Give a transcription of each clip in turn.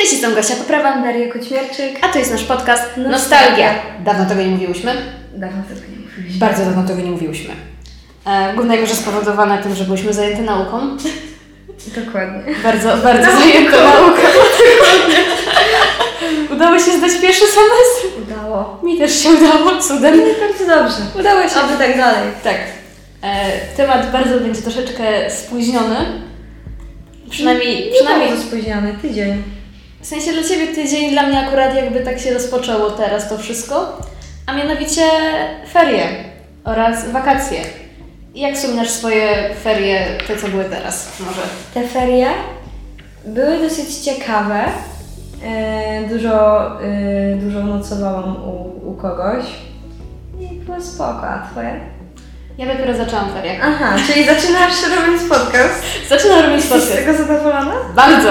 Cześć, jestem Gosia Poprawa, Daria Koćmierczyk. a to jest nasz podcast Nostalgia. Nostalgia. Dawno tego nie mówiłyśmy. Dawno tego nie mówiliśmy. Bardzo dawno tego nie mówiłyśmy. E, głównie mierze spowodowane tym, że byliśmy zajęte nauką. Dokładnie. Bardzo, bardzo zajęte nauką. Udało się zdać pierwszy semestr. Udało. Mi też się udało, cudem. Bardzo dobrze. Udało się. Oby tak dalej. Tak. E, temat bardzo będzie troszeczkę spóźniony. Przynajmniej, przynajmniej Nie spóźniony, tydzień. W sensie dla Ciebie tydzień, dla mnie akurat jakby tak się rozpoczęło teraz to wszystko, a mianowicie ferie oraz wakacje. Jak wspominasz swoje ferie, te co były teraz może? Te ferie były dosyć ciekawe. E, dużo, e, dużo nocowałam u, u kogoś. I było spoko, a twoje? Ja dopiero zaczęłam ferie. Aha, czyli zaczynasz robić podcast. Zaczynam robić Jesteś z podcast. tego zadowolona? Bardzo!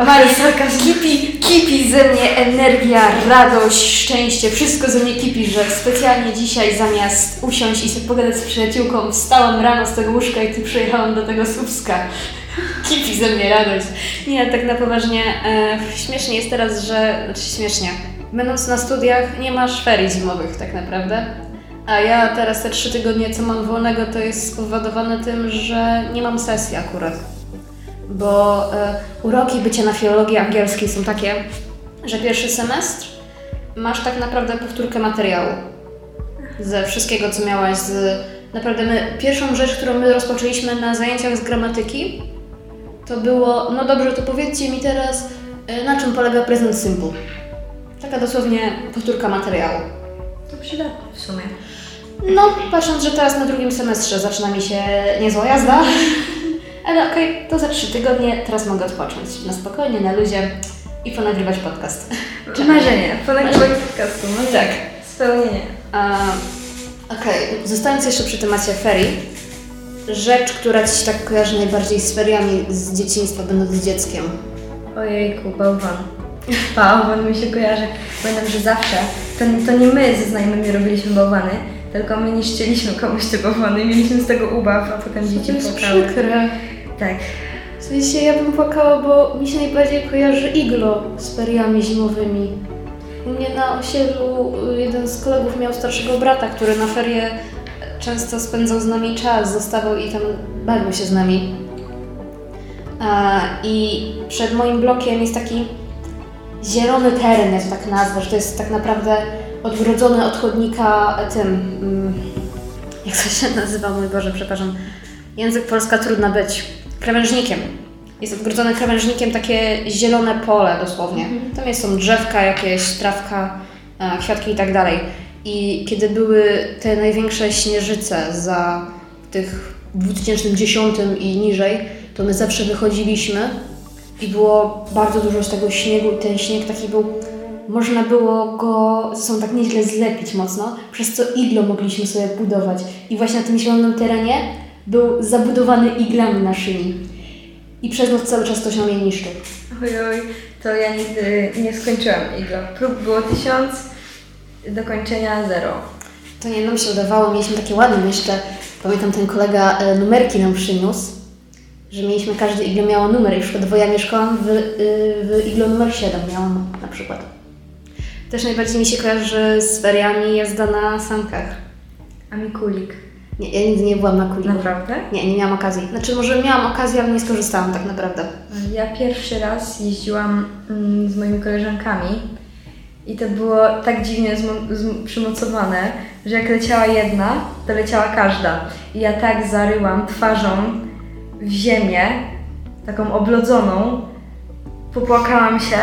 Ach, sarkazm. kipi, kipi ze mnie energia, radość, szczęście, wszystko ze mnie kipi, że specjalnie dzisiaj zamiast usiąść i sobie pogadać z przyjaciółką, wstałam rano z tego łóżka i ty przyjechałam do tego Słupska. Kipi ze mnie radość. Nie, tak na poważnie, e, śmiesznie jest teraz, że, znaczy śmiesznie, będąc na studiach nie masz ferii zimowych tak naprawdę. A ja teraz te trzy tygodnie, co mam wolnego, to jest spowodowane tym, że nie mam sesji akurat bo e, uroki bycia na filologii angielskiej są takie, że pierwszy semestr masz tak naprawdę powtórkę materiału ze wszystkiego, co miałaś z... Naprawdę my, pierwszą rzecz, którą my rozpoczęliśmy na zajęciach z gramatyki, to było, no dobrze, to powiedzcie mi teraz, e, na czym polega present simple. Taka dosłownie powtórka materiału. To przydatne w sumie. No, patrząc, że teraz na drugim semestrze zaczyna mi się niezła jazda, ale okej, to za trzy tygodnie, teraz mogę odpocząć na spokojnie, na luzie i ponagrywać podcast. Marzenie, ponagrywać podcastu. Marzenie. Tak. Spełnienie. A, Okej, zostając jeszcze przy temacie ferii, rzecz, która Ci się tak kojarzy najbardziej z feriami z dzieciństwa, będąc dzieckiem. Ojejku, bałwan. Bałwan mi się kojarzy. Pamiętam, że zawsze to, to nie my ze znajomymi robiliśmy bałwany, tylko my niszczyliśmy komuś te bałwany i mieliśmy z tego ubaw, a potem dzieci płakały. Tak. W sensie ja bym płakała, bo mi się najbardziej kojarzy iglo z feriami zimowymi. U mnie na osiedlu y, jeden z kolegów miał starszego brata, który na ferie często spędzał z nami czas, zostawał i tam bawił się z nami. A, I przed moim blokiem jest taki zielony teren, ja to tak nazwę, że to jest tak naprawdę odgrodzone od chodnika tym, mm, jak to się nazywa, mój Boże, przepraszam, język polska trudno być, krawężnikiem. Jest odgrodzone krawężnikiem takie zielone pole dosłownie. Tam jest, są drzewka jakieś, trawka, e, kwiatki i tak dalej. I kiedy były te największe śnieżyce za tych w 2010 i niżej, to my zawsze wychodziliśmy i było bardzo dużo z tego śniegu i ten śnieg taki był, można było go sobą tak nieźle zlepić mocno, przez co iglo mogliśmy sobie budować. I właśnie na tym zielonym terenie był zabudowany iglami naszymi. I przez noc cały czas ktoś na mnie niszczył. Oj, oj, to ja nigdy nie skończyłam iglo. Prób było tysiąc, dokończenia zero. To nie nam się udawało, mieliśmy takie ładne jeszcze, pamiętam ten kolega e, numerki nam przyniósł, że mieliśmy, każde iglo miało numer, na przykład, ja mieszkałam w, y, w iglo numer 7 miałam na przykład. Też najbardziej mi się kojarzy z feriami jazda na sankach. A mi kulik. Nie, ja nigdy nie byłam na kuliku. Naprawdę? Nie, nie miałam okazji. Znaczy może miałam okazję, ale nie skorzystałam tak naprawdę. Ja pierwszy raz jeździłam mm, z moimi koleżankami i to było tak dziwnie przymocowane, że jak leciała jedna, to leciała każda. I ja tak zaryłam twarzą w ziemię, taką oblodzoną, popłakałam się,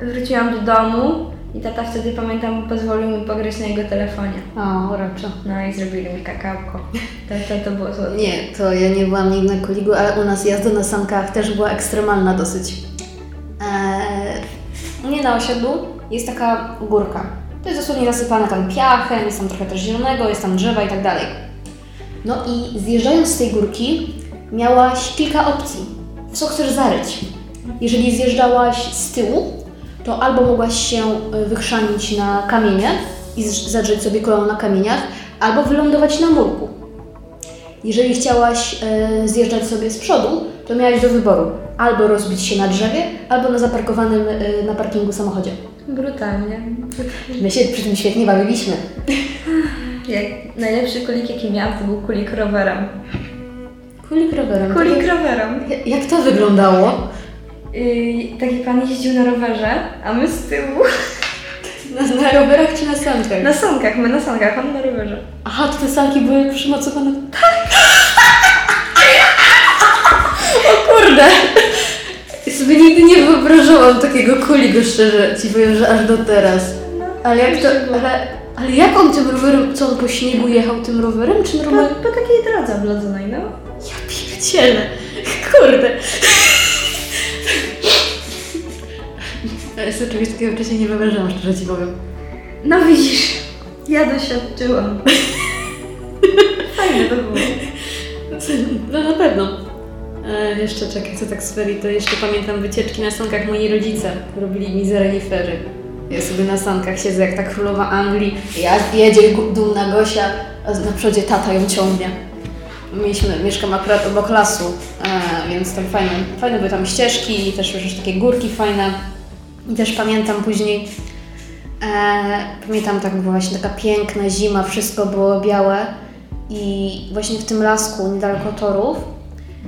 wróciłam do domu i tata wtedy, pamiętam, pozwolił mi pograć na jego telefonie. O, uroczo. No i zrobili mi kakałko. To, to, to było słodkie. Nie, to ja nie byłam nigdy na koligu, ale u nas jazda na sankach też była ekstremalna dosyć. Eee, u mnie na osiedlu jest taka górka. To jest dosłownie zasypane tam piachem, jest tam trochę też zielonego, jest tam drzewa i tak dalej. No i zjeżdżając z tej górki, miałaś kilka opcji. W co chcesz zaryć? Jeżeli zjeżdżałaś z tyłu, to albo mogłaś się y, wychrzanić na kamienie i zadrzeć sobie kolano na kamieniach, albo wylądować na murku. Jeżeli chciałaś e, zjeżdżać sobie z przodu, to miałaś do wyboru albo rozbić się na drzewie, albo na zaparkowanym y, na parkingu samochodzie. Brutalnie. My się przy tym świetnie bawiliśmy. Jak najlepszy kulik jaki miałam to był kulik rowerem. Kulik rowerem. Kulik rowerem. Jak- Jak to wyglądało? Yy, taki pan jeździł na rowerze, a my z tyłu. Na, na rowerach czy na sankach? Na sankach, my na sankach, on na rowerze. Aha, to te sanki były przymocowane. Tak! o kurde! Sobie nigdy nie wyobrażałam takiego kuligo, szczerze ci powiem, że aż do teraz. Ale jak to, ale, ale jak on tym rowerem, co on po śniegu jechał tym rowerem, czy Po, normalnie? po takiej drodze oblodzonej, no. Ja pierdzielę, kurde. Sobie czegoś takiego wcześniej nie wyobrażałam, szczerze ci powiem. No widzisz, ja doświadczyłam. Fajne to było. No na pewno. E, jeszcze czekaj, co tak z ferii, to jeszcze pamiętam wycieczki na sankach moi rodzice. Robili mi renifery. Ja sobie na sankach siedzę jak ta królowa Anglii, ja jedzie dumna Gosia, a na przodzie tata ją ciągnie. Mieliśmy, mieszkam akurat obok lasu, e, więc tam fajne, fajne były tam ścieżki i też już takie górki fajne. I też pamiętam później, e, pamiętam tak była właśnie taka piękna zima, wszystko było białe i właśnie w tym lasku niedaleko torów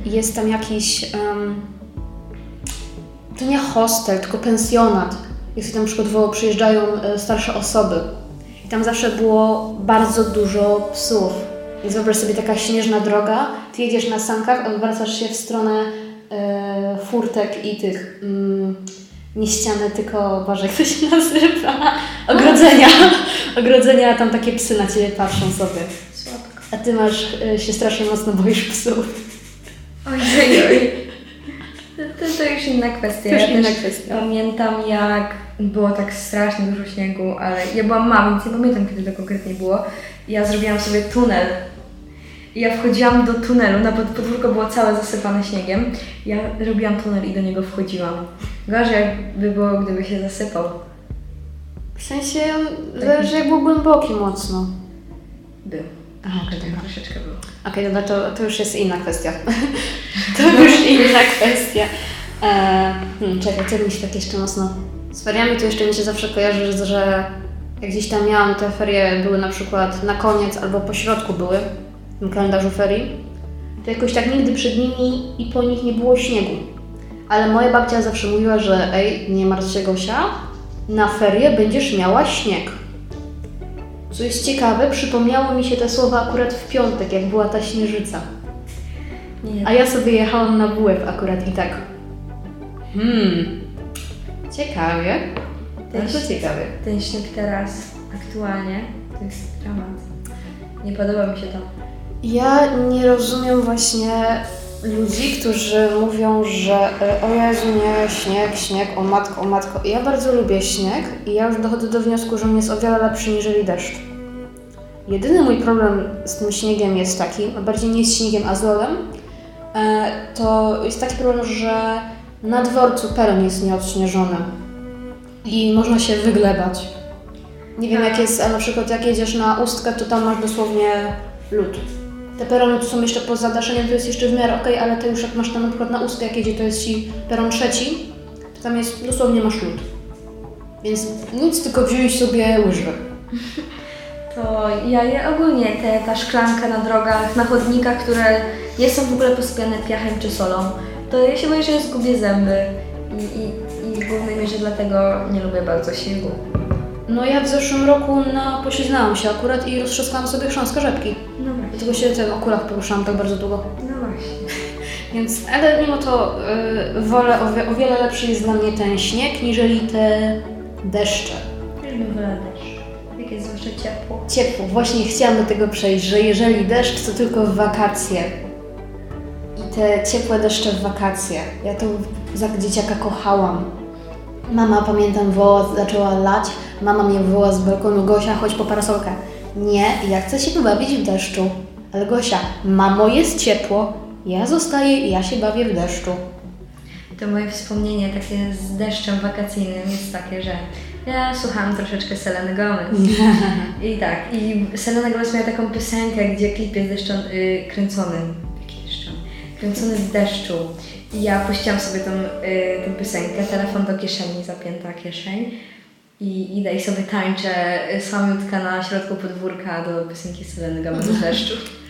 jest tam jakiś, em, to nie hostel, tylko pensjonat. Się tam przykładowo przyjeżdżają e, starsze osoby. I tam zawsze było bardzo dużo psów. Więc wyobraź sobie taka śnieżna droga, ty jedziesz na sankach, odwracasz się w stronę e, furtek i tych, mm, nie ściany, tylko, Boże, jak to się nazywa? Ogrodzenia. Ogrodzenia, a tam takie psy na ciebie patrzą sobie. Słodko. A ty masz, y, się strasznie mocno boisz psów. Oj, oj. To, to, już inna kwestia. To już ja inna też kwestia. Pamiętam jak było tak strasznie dużo śniegu, ale ja byłam mała, więc nie pamiętam kiedy to konkretnie było. Ja zrobiłam sobie tunel. Ja wchodziłam do tunelu, na pod- podwórko było całe zasypane śniegiem. Ja robiłam tunel i do niego wchodziłam. Gorzej jakby było, gdyby się zasypał. W sensie, zależy jak był głęboki mocno. Był. A, okej, Tak troszeczkę było. Okej, dobra, to, to już jest inna kwestia. to już inna kwestia. E, hmm, czekaj, co mi się tak jeszcze mocno... Z feriami to jeszcze mi się zawsze kojarzy, że- że jak gdzieś tam miałam, te ferie były na przykład na koniec albo po środku były tym kalendarzu ferii, to jakoś tak nigdy przed nimi i po nich nie było śniegu. Ale moja babcia zawsze mówiła, że ej, nie martw się Gosia, na ferie będziesz miała śnieg. Co jest ciekawe, przypomniało mi się te słowa akurat w piątek, jak była ta śnieżyca. Nie, A ja sobie jechałam na WF akurat i tak. Hmm. Ciekawie. Bardzo ciekawie. ten śnieg teraz, aktualnie, to jest dramat. Nie podoba mi się to. Ja nie rozumiem właśnie ludzi, którzy mówią, że e, o Jezu, nie, śnieg, śnieg, o matko, o matko. Ja bardzo lubię śnieg i ja już dochodzę do wniosku, że on jest o wiele lepszy niżeli deszcz. Jedyny mój problem z tym śniegiem jest taki, a bardziej nie z śniegiem, a z lodem, e, to jest taki problem, że na dworcu peron jest nieodśnieżony i można się wyglebać. Nie wiem jak jest, a na przykład jak jedziesz na Ustkę, to tam masz dosłownie lód. Te perony tu są jeszcze poza daszeniem, to jest jeszcze w miarę okej, ale to już jak masz tam na przykład na jak jedzie, to jest ci peron trzeci, to tam jest dosłownie masz lód. Więc nic, tylko wziąć sobie łyżwy. To ja, ja ogólnie te, ta szklanka na drogach, na chodnikach, które nie są w ogóle posypiane piachem czy solą, to ja się boję, że zgubię zęby i, i, i w głównej mierze dlatego nie lubię bardzo śniegu. No ja w zeszłym roku na pośliznałam się akurat i roztrzaskałam sobie chrząstkę rzepki. Dlatego się w tych okulach poruszałam tak bardzo długo. No właśnie. Więc, ale mimo to yy, wolę, o, wie, o wiele lepszy jest dla mnie ten śnieg, niżeli te deszcze. Wolała deszcz. Jak jest zwłaszcza ciepło. Ciepło. Właśnie chciałam do tego przejść, że jeżeli deszcz, to tylko w wakacje. I te ciepłe deszcze w wakacje. Ja to za dzieciaka kochałam. Mama, pamiętam, woła, zaczęła lać. Mama mnie woła z balkonu, Gosia, chodź po parasolkę. Nie, ja chcę się pobawić w deszczu. Ale Gosia, mamo, jest ciepło. Ja zostaję i ja się bawię w deszczu. To moje wspomnienie takie z deszczem wakacyjnym jest takie, że ja słuchałam troszeczkę Seleny Gomez. I tak, i Selena Gomez miała taką piosenkę, gdzie klip jest deszczą, y, kręcony. Jaki deszczą? Kręcony w deszczu. Ja puściłam sobie tą, y, tę piosenkę, telefon do kieszeni, zapięta kieszeń i idę i sobie tańczę y, samiutka na środku podwórka do piosenki Seleny Gomez Deszczu.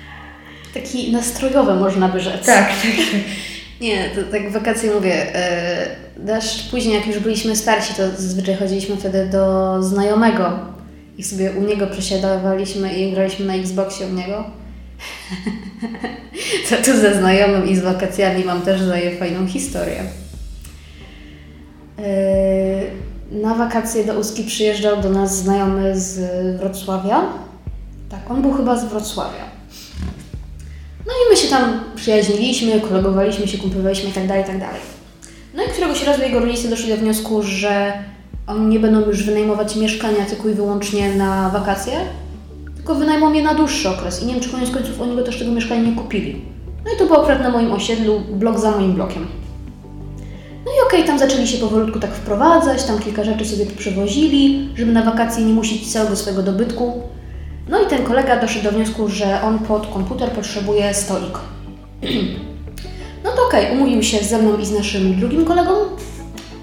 Taki nastrojowy można by rzec. Tak, tak. Nie, to tak wakacje mówię. E, deszcz, później jak już byliśmy starsi, to zazwyczaj chodziliśmy wtedy do znajomego i sobie u niego przesiadywaliśmy i graliśmy na Xboxie u niego. to tu ze znajomym i z wakacjami mam też daje fajną historię. E, na wakacje do Ustki przyjeżdżał do nas znajomy z Wrocławia. Tak, on był chyba z Wrocławia. My się tam przyjaźniliśmy, kolegowaliśmy się, kumplowaliśmy itd., itd. No i któregoś razu jego rodzice doszli do wniosku, że oni nie będą już wynajmować mieszkania tylko i wyłącznie na wakacje, tylko wynajmą je na dłuższy okres. I nie wiem, czy koniec końców oni go też tego mieszkania nie kupili. No i to było akurat na moim osiedlu, blok za moim blokiem. No i okej, tam zaczęli się powolutku tak wprowadzać, tam kilka rzeczy sobie przewozili, żeby na wakacje nie musieć całego swojego dobytku. No i ten kolega doszedł do wniosku, że on pod komputer potrzebuje stolik. No to okej, umówił się ze mną i z naszym drugim kolegą.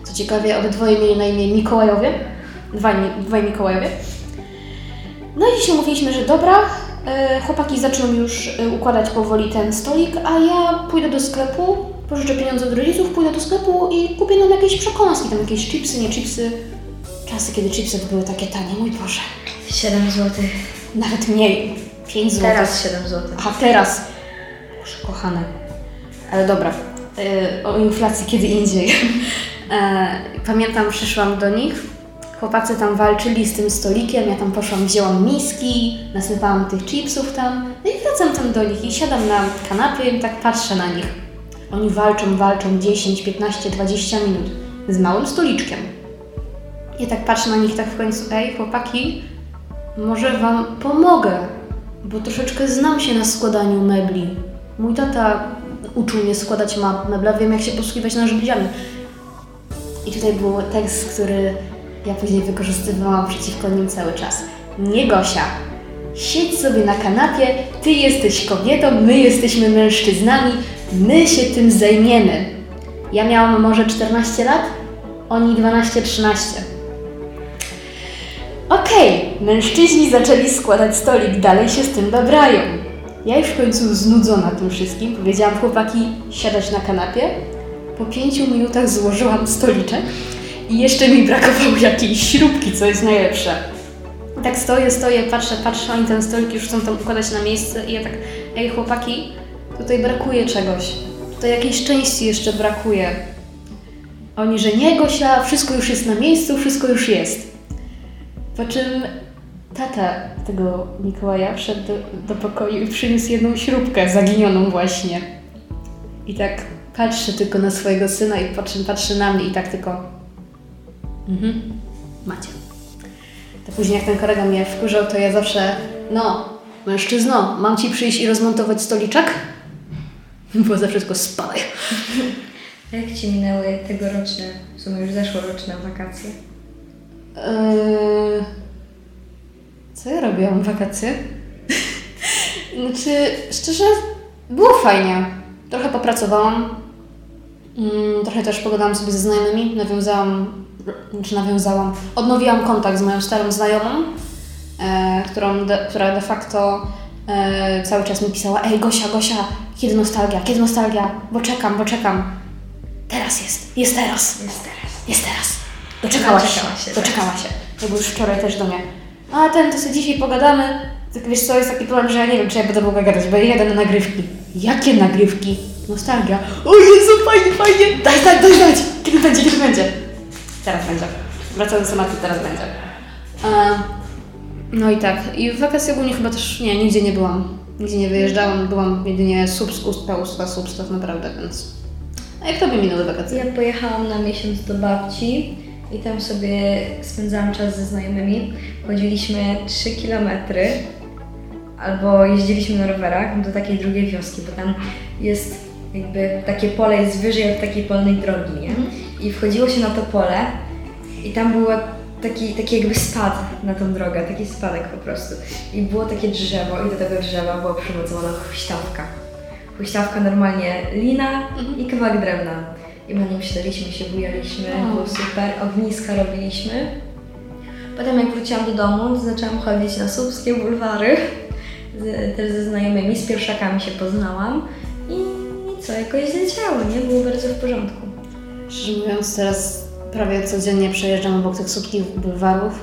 Co ciekawe, obydwoje mieli na imię Mikołajowie. Dwaj, dwaj Mikołajowie. No i dzisiaj mówiliśmy, że dobra, e, chłopaki zaczną już e, układać powoli ten stolik, a ja pójdę do sklepu, pożyczę pieniądze od rodziców, pójdę do sklepu i kupię nam jakieś przekąski, tam jakieś chipsy, nie chipsy. Czasy, kiedy chipsy były takie tanie, mój Boże. 7 zł. Nawet mniej. 5 zł. Teraz 7 zł. A teraz. Boże, kochane. Ale dobra. Yy, o inflacji kiedy indziej. Yy, pamiętam, przyszłam do nich. Chłopacy tam walczyli z tym stolikiem. Ja tam poszłam, wzięłam miski, nasypałam tych chipsów tam. No i wracam tam do nich i siadam na kanapie i tak patrzę na nich. Oni walczą, walczą 10, 15, 20 minut z małym stoliczkiem. Ja tak patrzę na nich tak w końcu, ej chłopaki, może Wam pomogę, bo troszeczkę znam się na składaniu mebli. Mój tata uczył mnie składać ma- meble, wiem jak się posługiwać narzędziami. I tutaj był tekst, który ja później wykorzystywałam przeciwko nim cały czas. Nie Gosia, siedź sobie na kanapie, ty jesteś kobietą, my jesteśmy mężczyznami, my się tym zajmiemy. Ja miałam może 14 lat, oni 12-13. Okej, mężczyźni zaczęli składać stolik, dalej się z tym babrają. Ja już w końcu znudzona tym wszystkim powiedziałam chłopaki siadać na kanapie. Po pięciu minutach złożyłam stoliczek i jeszcze mi brakowało jakiejś śrubki, co jest najlepsze. I tak stoję, stoję, patrzę, patrzę, oni ten stolik już chcą tam układać na miejsce i ja tak, ej chłopaki, tutaj brakuje czegoś. Tutaj jakiejś części jeszcze brakuje. Oni, że nie Gosia, wszystko już jest na miejscu, wszystko już jest. Po czym tata tego Mikołaja wszedł do, do pokoju i przyniósł jedną śrubkę zaginioną właśnie. I tak patrzy tylko na swojego syna i po czym patrzy na mnie i tak tylko mhm, macie. To później jak ten kolega mnie wkurzał, to ja zawsze no, mężczyzno, mam Ci przyjść i rozmontować stoliczek? Było zawsze tylko spadaj. A jak Ci minęły tegoroczne, w sumie już zeszłoroczne wakacje? Eee, co ja robiłam w wakacje? znaczy, szczerze, było fajnie. Trochę popracowałam. Mm, trochę też pogadałam sobie ze znajomymi. Nawiązałam, znaczy nawiązałam, odnowiłam kontakt z moją starą znajomą, e, którą de, która de facto e, cały czas mi pisała Ej Gosia, Gosia, kiedy nostalgia, kiedy nostalgia? Bo czekam, bo czekam. Teraz jest, jest teraz. Jest teraz. Jest teraz. Doczekała się, Doczekała się. Był już wczoraj też do mnie. A ten, to sobie dzisiaj pogadamy. Tak wiesz co, jest taki problem, że ja nie wiem, czy ja będę mogła gadać, bo ja jadę na nagrywki. Jakie nagrywki? Nostalgia. O Jezu, fajnie, fajnie. Daj, daj, daj, daj. Kiedy będzie, kiedy będzie? Teraz będzie. Wracając do tematu, teraz będzie. A, no i tak. I w wakacje ogólnie chyba też, nie, nigdzie nie byłam. Nigdzie nie wyjeżdżałam, byłam jedynie Słupsk, Ustka, Ustka, Słupsk tak naprawdę, więc... A jak Tobie minęły wakacje? Ja pojechałam na miesiąc do babci i tam sobie spędzałam czas ze znajomymi. Chodziliśmy 3 kilometry albo jeździliśmy na rowerach do takiej drugiej wioski, bo tam jest jakby takie pole jest wyżej od takiej polnej drogi, nie? I wchodziło się na to pole i tam było taki, taki jakby spad na tą drogę, taki spadek po prostu. I było takie drzewo i do tego drzewa była przymocowana huśtawka. huśtawka normalnie lina Mhm. i kawałek drewna. I nim siadaliśmy się, bujaliśmy, O. było super, ogniska robiliśmy. Potem jak wróciłam do domu, zaczęłam chodzić na słupskie bulwary, z, też ze znajomymi, z pierwszakami się poznałam i, i co, jakoś zleciało, nie? Było bardzo w porządku. Szczerze mówiąc, teraz prawie codziennie przejeżdżam obok tych słupkich bulwarów.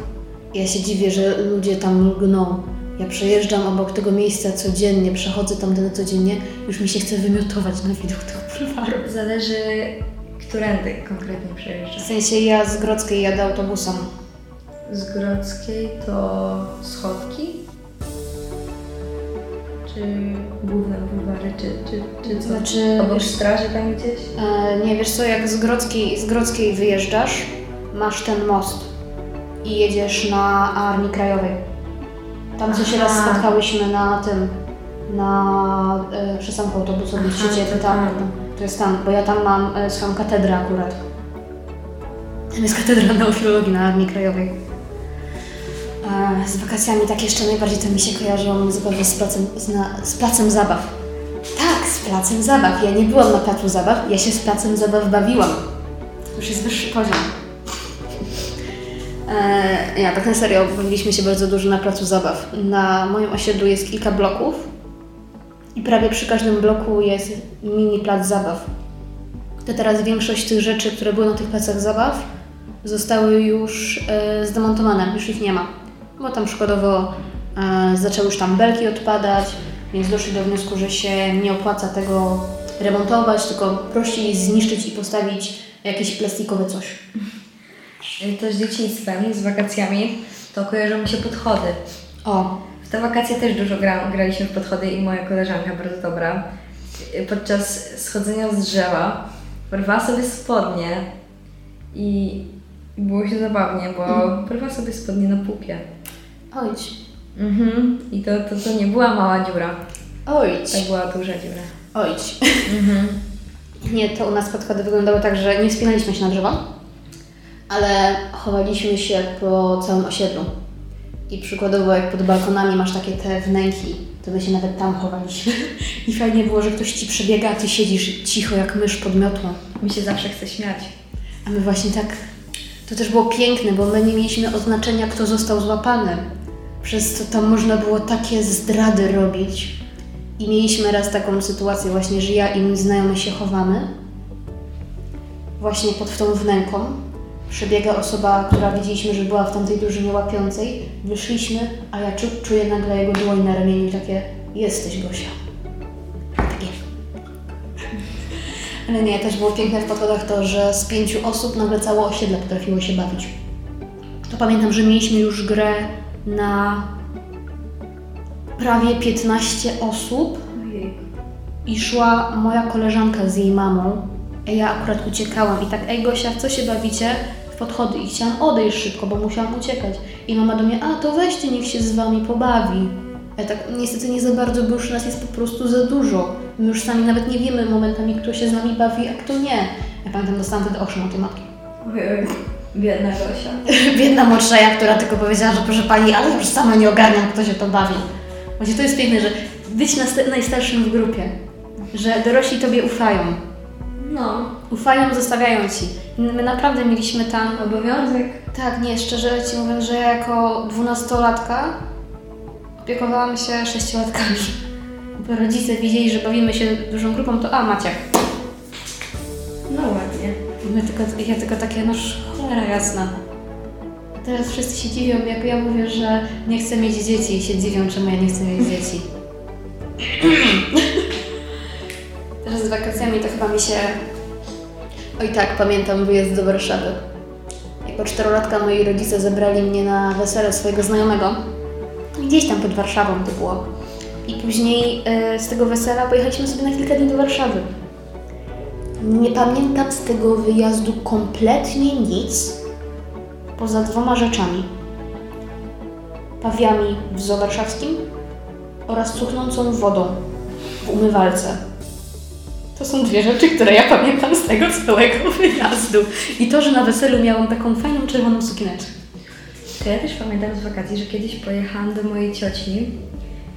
Ja się dziwię, że ludzie tam lgną. Ja przejeżdżam obok tego miejsca codziennie, przechodzę tam codziennie, już mi się chce wymiotować na widok tych Zależy, którędy konkretnie W przejeżdżasz. sensie ja z Grodzkiej jadę autobusem. Z Grodzkiej to schodki? Czy główne bulwary, czy, czy, czy co? Znaczy, Obok wiesz, straży tam gdzieś? e, nie wiesz co, jak z Grodzkiej, z Grodzkiej wyjeżdżasz, masz ten most i jedziesz na Armii Krajowej. Tam co się raz spotkałyśmy na tym, na e, przystanku autobusowym w Aha, Szczycie, to to jest tam, bo ja tam mam e, swoją katedrę akurat. Tam jest katedra neofilologii na Armii Krajowej. E, z wakacjami tak jeszcze najbardziej to mi się zupełnie z placem, z, na, z placem zabaw. Tak, z placem zabaw. Ja nie byłam na placu zabaw, ja się z placem zabaw bawiłam. To już jest wyższy poziom. E, ja tak na serio, bawiliśmy się bardzo dużo na placu zabaw. Na moim osiedlu jest kilka bloków i prawie przy każdym bloku jest mini plac zabaw. To teraz większość tych rzeczy, które były na tych placach zabaw, zostały już e, zdemontowane, już ich nie ma. Bo tam szkodowo e, zaczęły już tam belki odpadać, więc doszli do wniosku, że się nie opłaca tego remontować, tylko prościej zniszczyć i postawić jakieś plastikowe coś. To z dzieciństwem, z wakacjami, to kojarzą mi się podchody. O, te wakacje też dużo gra, graliśmy w podchody i moja koleżanka, bardzo dobra, podczas schodzenia z drzewa porwała sobie spodnie i było się zabawnie, bo porwała sobie spodnie na pupie. ojdź, Mhm. I to, to, to nie była mała dziura, ojdź, to była duża dziura. ojdź. Mhm. Nie, to u nas podchody wyglądały tak, że nie wspinaliśmy się na drzewa, ale chowaliśmy się po całym osiedlu. I przykładowo jak pod balkonami masz takie te wnęki, to my się nawet tam chowaliśmy. I fajnie było, że ktoś ci przebiega, a ty siedzisz cicho jak mysz pod miotłą. Mi się zawsze chce śmiać. A my właśnie tak... To też było piękne, bo my nie mieliśmy oznaczenia, kto został złapany. Przez to tam można było takie zdrady robić. I mieliśmy raz taką sytuację właśnie, że ja i mój znajomy się chowamy. Właśnie pod tą wnęką. Przebiega osoba, która widzieliśmy, że była w tamtej drużynie łapiącej. Wyszliśmy, a ja czu, czuję nagle jego dłoń na ramieniu takie jesteś Gosia. Takie. Ale nie, też było piękne w podchodach to, że z pięciu osób nagle całe osiedle potrafiło się bawić. To pamiętam, że mieliśmy już grę na prawie 15 osób i szła moja koleżanka z jej mamą. a Ja akurat uciekałam i tak, ej Gosia, w co się bawicie? W podchody i chciałam odejść szybko, bo musiałam uciekać. I mama do mnie, a to weźcie, niech się z wami pobawi. Ja tak niestety nie za bardzo, bo już nas jest po prostu za dużo. My już sami nawet nie wiemy momentami, kto się z nami bawi, a kto nie. Ja pamiętam, dostałam wtedy okrzyk od tej matki. Oj, oj. Biedna Gosia. Biedna młodsza ja, która tylko powiedziała, że proszę pani, ale już sama nie ogarniam, kto się to bawi. Właśnie to jest piękne, że być najstarszym w grupie, że dorośli tobie ufają. No, Ufają, zostawiają ci. My naprawdę mieliśmy tam. obowiązek. Tak, nie, szczerze ci mówiąc, że ja jako dwunastolatka opiekowałam się sześciolatkami. Bo rodzice widzieli, że bawimy się dużą grupą, to a Maciek. No ładnie. My tylko, ja tylko takie, no cholera jasna. Teraz wszyscy się dziwią, jak ja mówię, że nie chcę mieć dzieci i się dziwią, czemu ja nie chcę mieć dzieci. teraz z wakacjami to chyba mi się... Oj tak, pamiętam wyjazd do Warszawy. Jako czterolatka moi rodzice zabrali mnie na wesele swojego znajomego. Gdzieś tam pod Warszawą to było. I później e, z tego wesela pojechaliśmy sobie na kilka dni do Warszawy. Nie pamiętam z tego wyjazdu kompletnie nic, poza dwoma rzeczami. Pawiami w zoo warszawskim oraz cuchnącą wodą w umywalce. To są dwie rzeczy, które ja pamiętam z tego całego wyjazdu. I to, że na weselu miałam taką fajną czerwoną sukieneczkę. To ja też pamiętam z wakacji, że kiedyś pojechałam do mojej cioci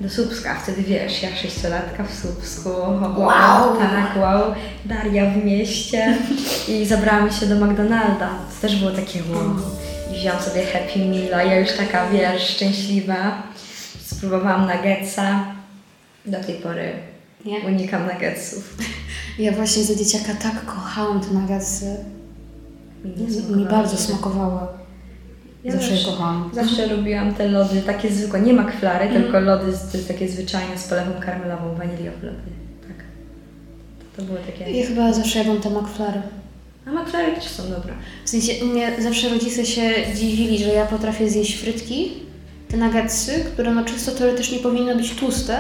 do Słupska. Wtedy wiesz, ja sześciolatka w Słupsku. Wow, Wow. Tak, wow. Daria w mieście. I zabrałam się do McDonalda. To też było takie wow. I wziąłam sobie Happy Meala. Ja już taka, wiesz, szczęśliwa. Spróbowałam nuggetsa. Do tej pory Nie? unikam nuggetsów. Ja właśnie za dzieciaka tak kochałam te nuggetsy. Mi Mi, bardzo smakowały. Ja Zawsze je kochałam. Zawsze lubiłam te lody, takie zwykłe, nie makwlary, Mhm. tylko lody z, takie zwyczajne z polewą karmelową, waniliowe lody. Tak. To, to były takie... Ja chyba zawsze jadłam te McFlary. A makwlary też są dobre. W sensie, mnie zawsze rodzice się dziwili, że ja potrafię zjeść frytki, te nuggetsy, które no czysto teoretycznie powinny być tłuste,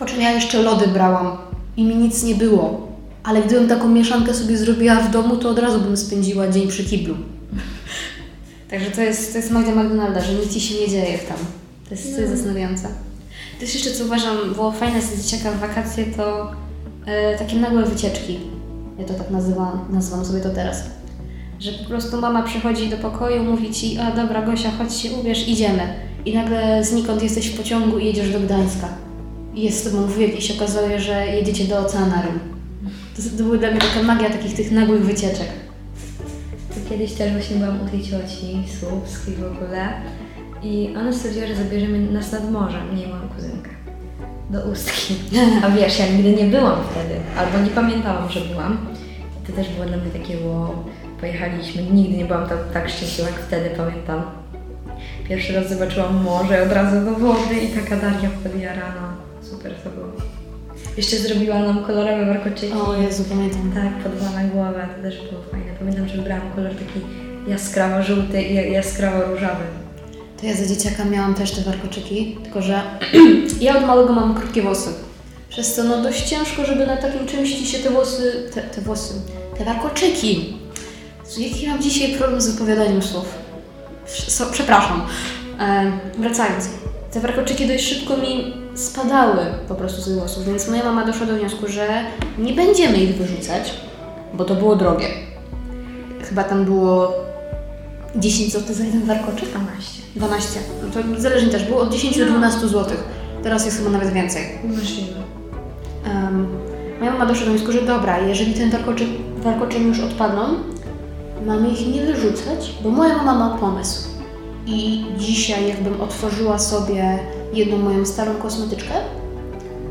po czym ja jeszcze lody brałam i mi nic nie było. Ale gdybym taką mieszankę sobie zrobiła w domu, to od razu bym spędziła dzień przy kiblu. Także to jest, to jest magia McDonalda, że nic ci się nie dzieje tam. To jest, to jest zastanawiające. Też jeszcze co uważam było fajne z dzieciaka w wakacje, to e, takie nagłe wycieczki. Ja to tak nazywam, nazywam sobie to teraz. Że po prostu mama przychodzi do pokoju, mówi ci, a dobra Gosia, chodź się ubierz, idziemy. I nagle znikąd jesteś w pociągu i jedziesz do Gdańska. Jest z tobą wujek i się okazuje, że jedziecie do oceanarium. To, to była dla mnie taka magia takich tych nagłych wycieczek. To kiedyś też właśnie byłam u tej cioci, słupskiej w ogóle. I ona stwierdziła, że zabierzemy nas nad morze, mnie i moją kuzynkę. Do Ustki. A wiesz, ja nigdy nie byłam wtedy, albo nie pamiętałam, że byłam. I to też było dla mnie takie wow. Pojechaliśmy, nigdy nie byłam tak, tak szczęśliwa jak wtedy, pamiętam. Pierwszy raz zobaczyłam morze, od razu do wody i taka Daria podjarana. Super to było. Jeszcze zrobiła nam kolorowe warkoczyki. O Jezu, pamiętam. Tak, po dwa na głowę, to też było fajne. Pamiętam, że wybrałam kolor taki jaskrawo-żółty i jaskrawo-różowy. To ja za dzieciaka miałam też te warkoczyki, tylko że ja od małego mam krótkie włosy. Przez to no dość ciężko, żeby na takim czymś ci się te włosy, te, te włosy, te warkoczyki. Jaki mam dzisiaj problem z wypowiadaniem słów? Przepraszam. E, wracając. Te warkoczyki dość szybko mi spadały po prostu z włosów, więc moja mama doszła do wniosku, że nie będziemy ich wyrzucać, bo to było drogie. Chyba tam było 10 zł za jeden warkoczyk. 12. 12. No to zależnie też, było od 10 do 12 zł. Teraz jest chyba nawet więcej. Możliwe. Um, moja mama doszła do wniosku, że dobra, jeżeli ten warkoczyk, warkoczyk już odpadną, mamy ich nie wyrzucać, bo moja mama ma pomysł. I dzisiaj jakbym otworzyła sobie jedną moją starą kosmetyczkę,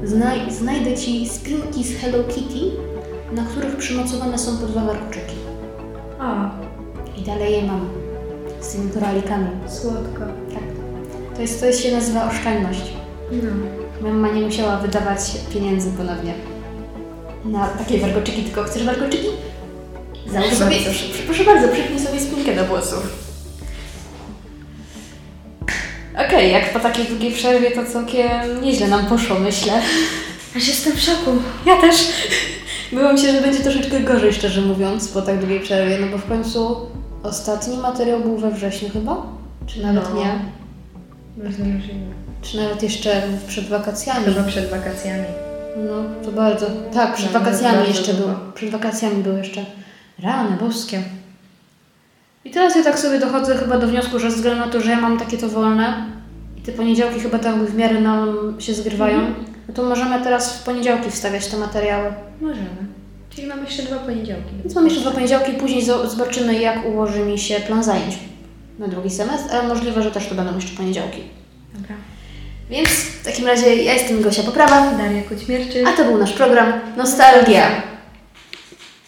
znaj- znajdę Ci spinki z Hello Kitty, na których przymocowane są po dwa warkoczyki. O, I dalej je mam. Z tymi koralikami. słodko. Tak. To, jest, to się nazywa oszczędność. No. Mama nie musiała wydawać pieniędzy ponownie na takie warkoczyki, tylko chcesz warkoczyki? Załóż sobie, proszę, proszę bardzo, przypnij sobie spinkę do włosów. Okej, jak po takiej długiej przerwie to całkiem nieźle nam poszło, myślę. Aż jestem w szoku. Ja też. Byłam się, że będzie troszeczkę gorzej, szczerze mówiąc, po tak długiej przerwie, no bo w końcu ostatni materiał był we wrześniu chyba? Czy nawet No. nie? Bardzo możliwe. Czy nawet jeszcze przed wakacjami? Chyba przed wakacjami. No, to bardzo. Tak, przed No, wakacjami jeszcze długo. był. Przed wakacjami był jeszcze. Rany boskie. I teraz ja tak sobie dochodzę chyba do wniosku, że ze względu na to, że ja mam takie to wolne te poniedziałki chyba tak w miarę nam się zgrywają, Mhm. no to możemy teraz w poniedziałki wstawiać te materiały. Możemy. Czyli mamy jeszcze dwa poniedziałki. Więc mam jeszcze dwa poniedziałki, później zo- zobaczymy jak ułoży mi się plan zajęć na drugi semestr, ale możliwe, że też to będą jeszcze poniedziałki. Dobra. Więc w takim razie ja jestem Gosia Poprawa, Daria Kućmierczyk. a to był nasz program Nostalgia.